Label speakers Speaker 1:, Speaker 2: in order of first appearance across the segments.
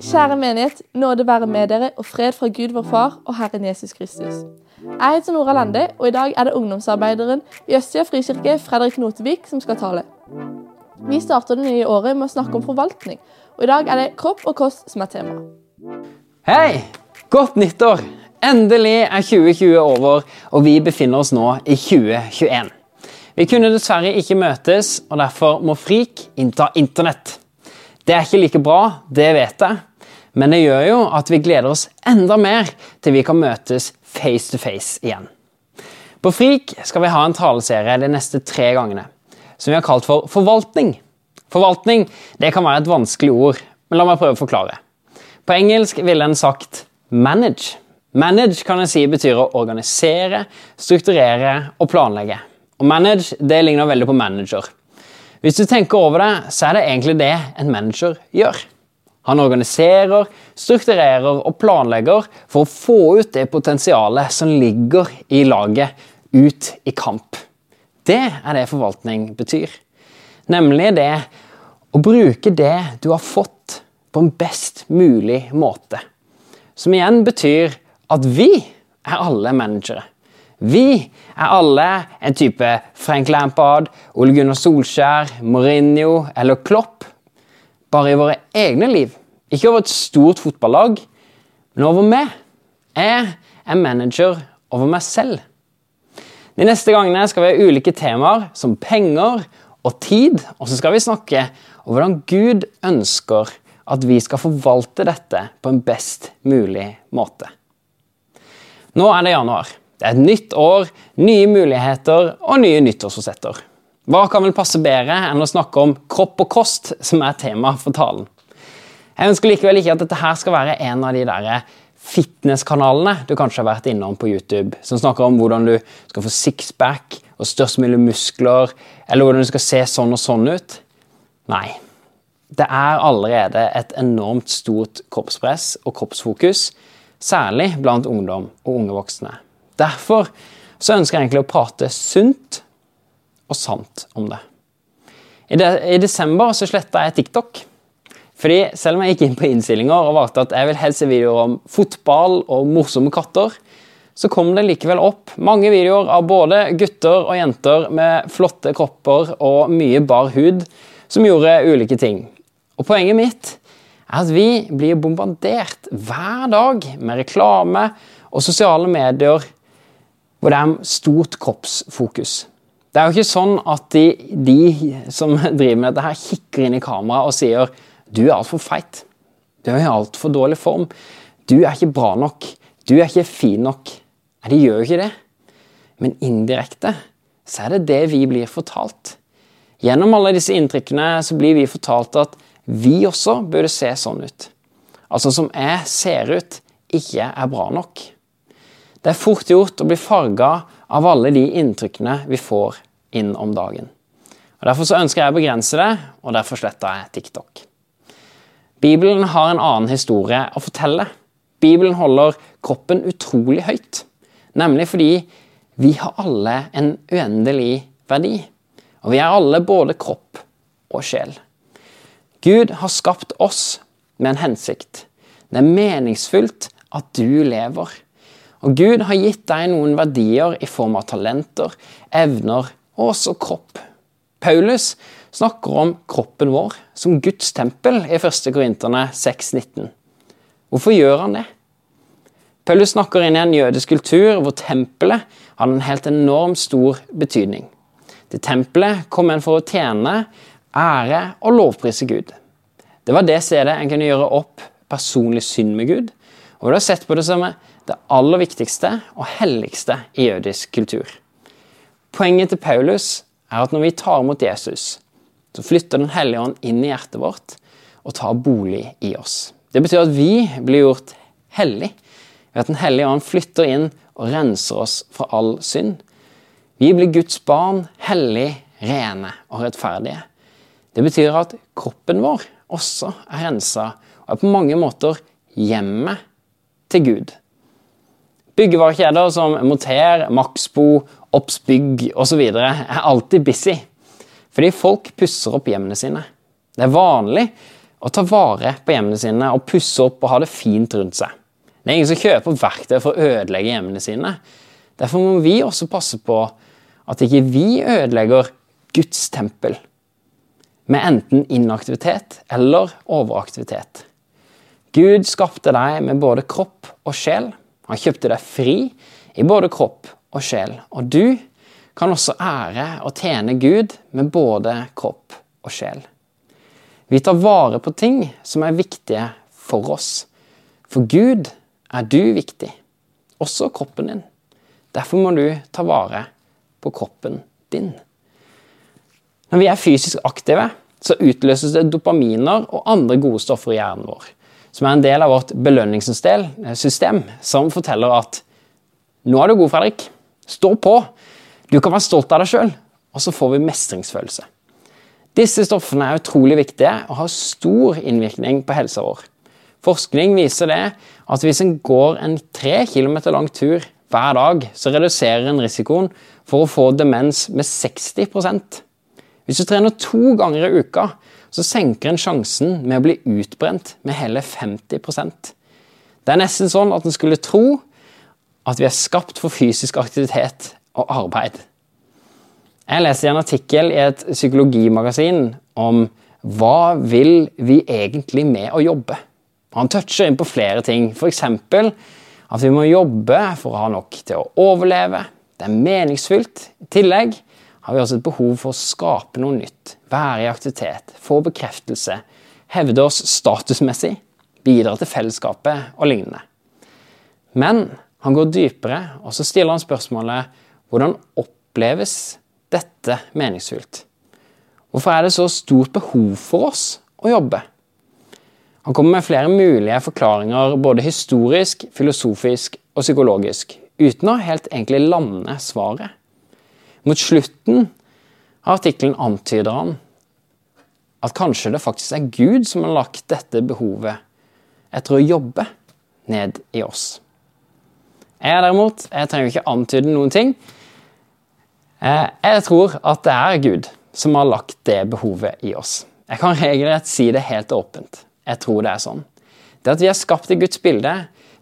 Speaker 1: Kjære menighet, nåde være med dere og fred fra Gud vår Far og Herren Jesus Kristus. Jeg heter Nora Lande, og i dag er det ungdomsarbeideren i Østsida frikirke, Fredrik Notevik, som skal tale. Vi starter det nye året med å snakke om forvaltning, og i dag er det kropp og kost som er tema.
Speaker 2: Hei! Godt nyttår! Endelig er 2020 over, og vi befinner oss nå i 2021. Vi kunne dessverre ikke møtes, og derfor må Frik innta Internett. Det er ikke like bra, det vet jeg, men det gjør jo at vi gleder oss enda mer til vi kan møtes face to face igjen. På Frik skal vi ha en taleserie de neste tre gangene, som vi har kalt for forvaltning. Forvaltning det kan være et vanskelig ord, men la meg prøve å forklare. På engelsk ville en sagt manage. Manage kan jeg si betyr å organisere, strukturere og planlegge. Og manage det ligner veldig på manager. Hvis du tenker over det, så er det egentlig det en manager gjør. Han organiserer, strukturerer og planlegger for å få ut det potensialet som ligger i laget, ut i kamp. Det er det forvaltning betyr. Nemlig det å bruke det du har fått, på en best mulig måte. Som igjen betyr at vi er alle managere. Vi er alle en type Frank Lampard, Ole Gunnar Solskjær, Mourinho eller Klopp. Bare i våre egne liv. Ikke over et stort fotballag, men over meg. Jeg er manager over meg selv. De neste gangene skal vi ha ulike temaer som penger og tid, og så skal vi snakke om hvordan Gud ønsker at vi skal forvalte dette på en best mulig måte. Nå er det januar. Det er et nytt år, nye muligheter og nye nyttårsforsetter. Hva kan vel passe bedre enn å snakke om kropp og kost, som er tema for talen? Jeg ønsker likevel ikke at dette her skal være en av de der fitnesskanalene du kanskje har vært innom på YouTube, som snakker om hvordan du skal få sixpack og størst mulig muskler, eller hvordan du skal se sånn og sånn ut. Nei. Det er allerede et enormt stort kroppspress og kroppsfokus, særlig blant ungdom og unge voksne. Derfor så ønsker jeg egentlig å prate sunt og sant om det. I, de, i desember så sletta jeg TikTok. Fordi selv om jeg gikk inn på innstillinger og valgte at jeg vil helst se videoer om fotball og morsomme katter, så kom det likevel opp mange videoer av både gutter og jenter med flotte kropper og mye bar hud som gjorde ulike ting. Og poenget mitt er at vi blir bombardert hver dag med reklame og sosiale medier hvor det er stort kroppsfokus. Det er jo ikke sånn at de, de som driver med dette, her kikker inn i kameraet og sier du er altfor feit. Du er i altfor dårlig form. Du er ikke bra nok. Du er ikke fin nok. Nei, de gjør jo ikke det. Men indirekte så er det det vi blir fortalt. Gjennom alle disse inntrykkene så blir vi fortalt at vi også burde se sånn ut. Altså som jeg ser ut, ikke er bra nok. Det er fort gjort å bli farga av alle de inntrykkene vi får inn om dagen. Og Derfor så ønsker jeg å begrense det, og derfor sletta jeg TikTok. Bibelen har en annen historie å fortelle. Bibelen holder kroppen utrolig høyt, nemlig fordi vi har alle en uendelig verdi. Og vi er alle både kropp og sjel. Gud har skapt oss med en hensikt. Det er meningsfullt at du lever. Og Gud har gitt deg noen verdier i form av talenter, evner og også kropp. Paulus snakker om kroppen vår som Guds tempel i 1. Korinterne 6,19. Hvorfor gjør han det? Paulus snakker inn i en jødisk kultur hvor tempelet hadde en helt enormt stor betydning. Til tempelet kom en for å tjene, ære og lovprise Gud. Det var det stedet en kunne gjøre opp personlig synd med Gud, og du har sett på det som det aller viktigste og helligste i jødisk kultur. Poenget til Paulus er at når vi tar imot Jesus, så flytter Den hellige ånd inn i hjertet vårt og tar bolig i oss. Det betyr at vi blir gjort hellig ved at Den hellige ånd flytter inn og renser oss fra all synd. Vi blir Guds barn, hellig, rene og rettferdige. Det betyr at kroppen vår også er rensa og er på mange måter hjemmet til Gud. Byggevarekjeder som Moter, Maxbo, Obs Bygg osv. er alltid busy. Fordi folk pusser opp hjemmene sine. Det er vanlig å ta vare på hjemmene sine og pusse opp og ha det fint rundt seg. Det er ingen som kjøper verktøy for å ødelegge hjemmene sine. Derfor må vi også passe på at ikke vi ødelegger Guds tempel med enten inaktivitet eller overaktivitet. Gud skapte deg med både kropp og sjel. Han kjøpte deg fri i både kropp og sjel. Og du kan også ære og tjene Gud med både kropp og sjel. Vi tar vare på ting som er viktige for oss. For Gud er du viktig, også kroppen din. Derfor må du ta vare på kroppen din. Når vi er fysisk aktive, så utløses det dopaminer og andre gode stoffer i hjernen vår, som er en del av vårt belønningssystem, som forteller at 'Nå er du god, Fredrik. Stå på. Du kan være stolt av deg sjøl.' Og så får vi mestringsfølelse. Disse stoffene er utrolig viktige og har stor innvirkning på helsa vår. Forskning viser det at hvis en går en tre kilometer lang tur hver dag, så reduserer en risikoen for å få demens med 60 Hvis du trener to ganger i uka, så senker en sjansen med å bli utbrent med hele 50% Det er nesten sånn at en skulle tro at vi er skapt for fysisk aktivitet og arbeid. Jeg leste en artikkel i et psykologimagasin om hva vil vi egentlig med å jobbe? Han toucher inn på flere ting, f.eks. at vi må jobbe for å ha nok til å overleve. Det er meningsfylt. I tillegg har vi også et behov for å skape noe nytt, være i aktivitet, få bekreftelse, hevde oss statusmessig, bidra til fellesskapet og lignende. Men han går dypere, og så stiller han spørsmålet hvordan oppleves dette meningsfylt? Hvorfor er det så stort behov for oss å jobbe? Han kommer med flere mulige forklaringer både historisk, filosofisk og psykologisk, uten å helt egentlig lande svaret. Mot slutten artikkelen antyder han at kanskje det faktisk er Gud som har lagt dette behovet etter å jobbe ned i oss. Jeg derimot jeg trenger ikke antyde noen ting. Eh, jeg tror at det er Gud som har lagt det behovet i oss. Jeg kan regelrett si det helt åpent. Jeg tror det er sånn. Det at vi er skapt i Guds bilde,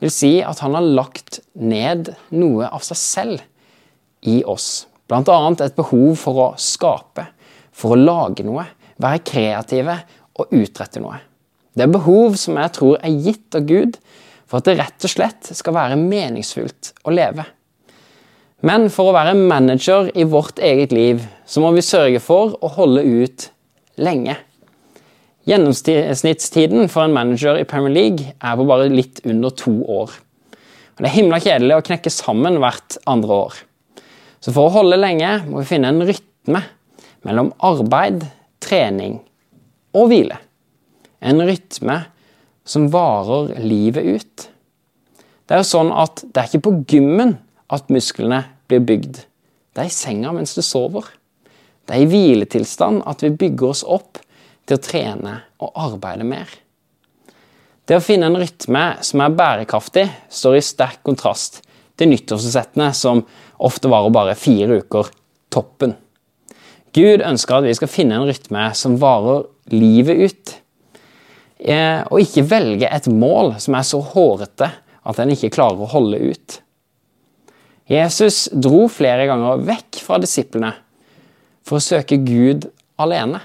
Speaker 2: vil si at han har lagt ned noe av seg selv i oss. Annet et behov for å skape, for å lage noe, være kreative og utrette noe. Det er behov som jeg tror er gitt av Gud for at det rett og slett skal være meningsfullt å leve. Men for å være manager i vårt eget liv, så må vi sørge for å holde ut lenge. Gjennomsnittstiden for en manager i Premier League er på bare litt under to år. Det er himla kjedelig å knekke sammen hvert andre år. Så for å holde lenge må vi finne en rytme mellom arbeid, trening og hvile. En rytme som varer livet ut. Det er jo sånn at det er ikke på gymmen at musklene blir bygd. Det er i senga mens du sover. Det er i hviletilstand at vi bygger oss opp til å trene og arbeide mer. Det å finne en rytme som er bærekraftig, står i sterk kontrast til nyttårsforsettene som ofte varer bare fire uker toppen. Gud ønsker at vi skal finne en rytme som varer livet ut. Eh, og ikke velge et mål som er så hårete at en ikke klarer å holde ut. Jesus dro flere ganger vekk fra disiplene for å søke Gud alene.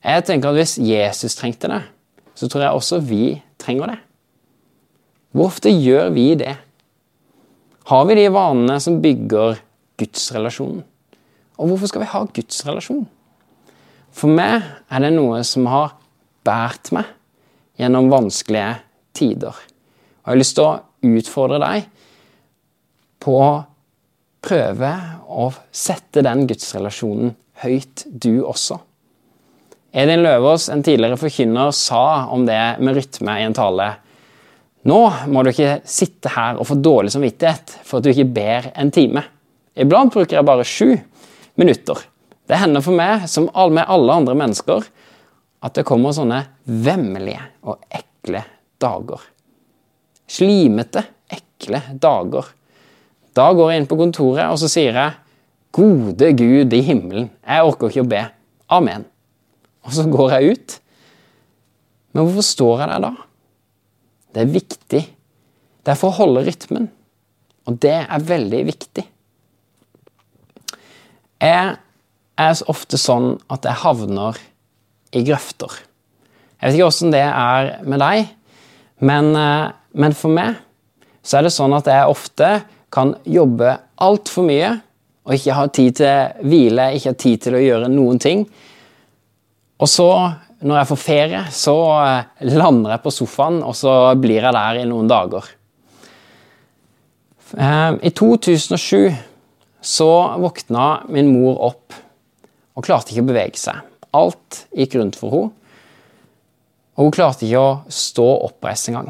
Speaker 2: Jeg tenker at Hvis Jesus trengte det, så tror jeg også vi trenger det. Hvor ofte gjør vi det? Har vi de vanene som bygger gudsrelasjonen? Og hvorfor skal vi ha gudsrelasjon? For meg er det noe som har båret meg gjennom vanskelige tider. Og Jeg har lyst til å utfordre deg på å prøve å sette den gudsrelasjonen høyt, du også. Edin Løvaas, en tidligere forkynner, sa om det med rytme i en tale. Nå må du ikke sitte her og få dårlig samvittighet for at du ikke ber en time. Iblant bruker jeg bare sju minutter. Det hender for meg, som med alle andre mennesker, at det kommer sånne vemmelige og ekle dager. Slimete, ekle dager. Da går jeg inn på kontoret og så sier jeg, 'Gode Gud i himmelen, jeg orker ikke å be. Amen.' Og så går jeg ut, Men hvorfor står jeg der da? Det er viktig. Det er for å holde rytmen. Og det er veldig viktig. Jeg er ofte sånn at jeg havner i grøfter. Jeg vet ikke åssen det er med deg, men, eh, men, for meg så er det sånn at jeg ofte kan jobbe altfor mye og ikke ha tid til hvile, ikke ha tid til å gjøre noen ting. Og så, når jeg får ferie, så eh, lander jeg på sofaen, og så blir jeg der i noen dager. Eh, I 2007 så våkna min mor opp og klarte ikke å bevege seg. Alt gikk rundt for henne. Og hun klarte ikke å stå oppreist engang.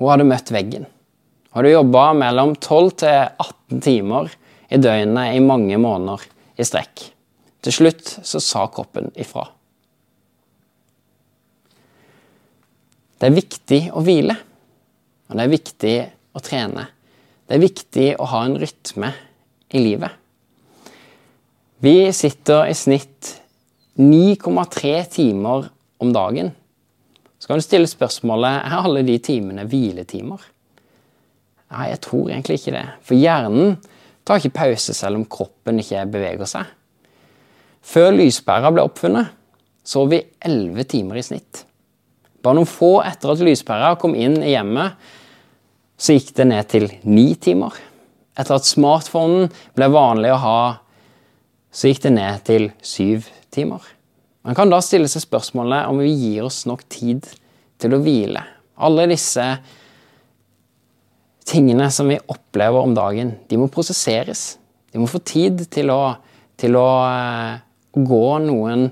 Speaker 2: Hun hadde møtt veggen. Hun hadde jobba mellom 12 til 18 timer i døgnet i mange måneder i strekk. Til slutt så sa kroppen ifra. Det er viktig å hvile, og det er viktig å trene. Det er viktig å ha en rytme i livet. Vi sitter i snitt 9,3 timer om dagen. Så kan du stille spørsmålet er alle de timene hviletimer. Nei, jeg tror egentlig ikke det. For hjernen tar ikke pause selv om kroppen ikke beveger seg. Før lyspæra ble oppfunnet, sov vi 11 timer i snitt. Bare noen få etter at lyspæra kom inn i hjemmet, så gikk det ned til ni timer. Etter at smartphonen ble vanlig å ha, så gikk det ned til syv timer. Man kan da stille seg spørsmålet om vi gir oss nok tid til å hvile. Alle disse tingene som vi opplever om dagen, de må prosesseres. De må få tid til å, til å uh, gå noen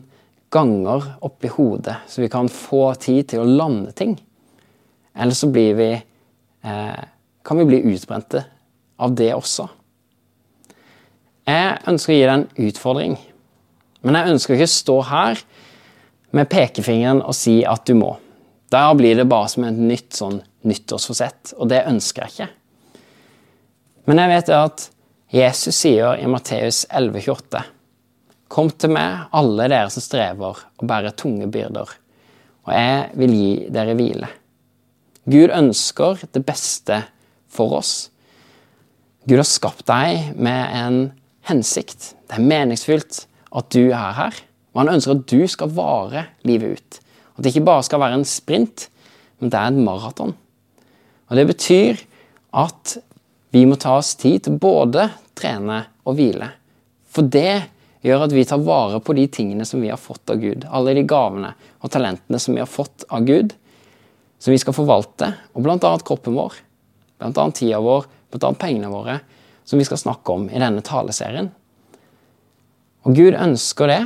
Speaker 2: ganger opp i hodet, så vi kan få tid til å lande ting. Eller så blir vi eh, kan vi bli utbrente av det også. Jeg ønsker å gi deg en utfordring. Men jeg ønsker ikke å stå her med pekefingeren og si at du må. Da blir det bare som et nytt sånn nyttårsforsett, og det ønsker jeg ikke. Men jeg vet at Jesus sier i Matteus 11,28.: Kom til meg, alle dere som strever og bærer tunge byrder, og jeg vil gi dere hvile. Gud ønsker det beste for oss. Gud har skapt deg med en hensikt. Det er meningsfylt at du er her. Og han ønsker at du skal vare livet ut. At det ikke bare skal være en sprint, men det er en maraton. Og Det betyr at vi må ta oss tid til både trene og hvile. For det gjør at vi tar vare på de tingene som vi har fått av Gud. Alle de gavene og talentene som vi har fått av Gud, som vi skal forvalte. Og bl.a. kroppen vår, bl.a. tida vår, bl.a. pengene våre, som vi skal snakke om i denne taleserien. Og Gud ønsker det,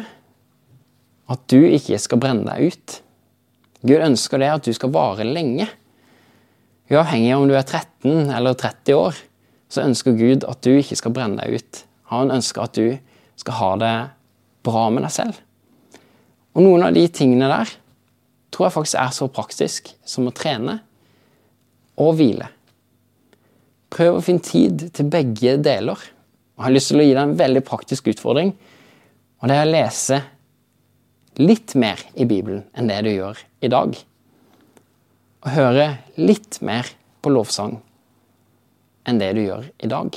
Speaker 2: at du ikke skal brenne deg ut. Gud ønsker det at du skal vare lenge. Uavhengig av om du er 13 eller 30 år, så ønsker Gud at du ikke skal brenne deg ut. Han ønsker at du skal ha det bra med deg selv. Og noen av de tingene der tror jeg faktisk er så praktisk som å trene og hvile. Prøv å finne tid til begge deler. Og Jeg har lyst til å gi deg en veldig praktisk utfordring. Og det er å lese litt mer i Bibelen enn det du gjør i dag. Og høre litt mer på lovsang enn det du gjør i dag.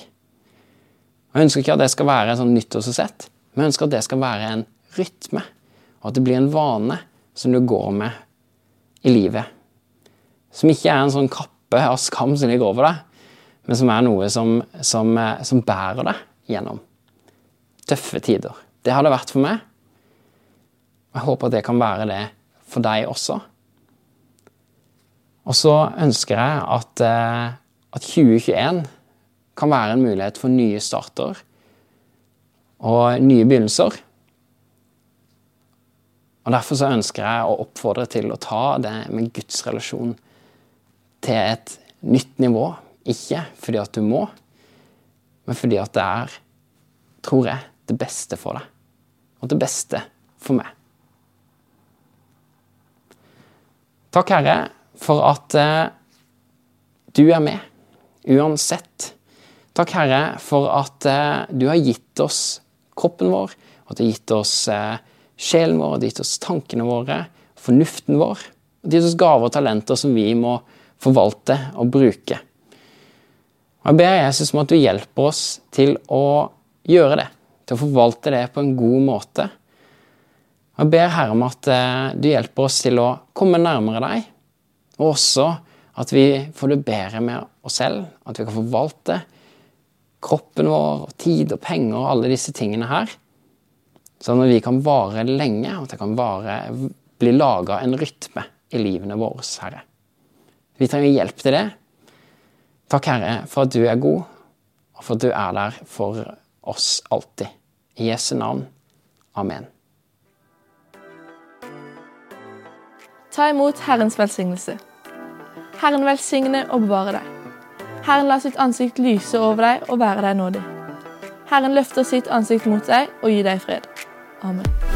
Speaker 2: Jeg ønsker ikke at det skal være en sånn nyttårsforsett, men jeg ønsker at det skal være en rytme. Og at det blir en vane som du går med i livet. Som ikke er en sånn kappe av skam som ligger over deg, men som er noe som, som, som bærer deg gjennom tøffe tider. Det har det vært for meg. Jeg håper at det kan være det for deg også. Og så ønsker jeg at, eh, at 2021 kan være en mulighet for nye starter og nye begynnelser. Og Derfor så ønsker jeg å oppfordre til å ta det med Guds relasjon til et nytt nivå. Ikke fordi at du må, men fordi at det er, tror jeg, det beste for deg. Og det beste for meg. Takk, Herre, for at eh, du er med, uansett. Takk, Herre, for at eh, du har gitt oss kroppen vår, at du har gitt oss eh, sjelen vår, at du har gitt oss tankene våre, fornuften vår. De har gitt oss gaver og talenter som vi må forvalte og bruke. Og Jeg ber Jesus om at du hjelper oss til å gjøre det, til å forvalte det på en god måte. Jeg ber Herre om at eh, du hjelper oss til å komme nærmere deg, og også at vi får det bedre med oss selv, at vi kan forvalte kroppen vår, og tid og penger og alle disse tingene her. Sånn at vi kan vare lenge, og at det kan vare, bli laga en rytme i livene våre, Herre. Vi trenger hjelp til det. Takk, Herre, for at du er god, og for at du er der for oss alltid. I Jesu navn. Amen.
Speaker 1: Ta imot Herrens velsignelse. Herren velsigne og bevare deg. Herren lar sitt ansikt lyse over deg og være deg nådig. Herren løfter sitt ansikt mot deg og gir deg fred. Amen.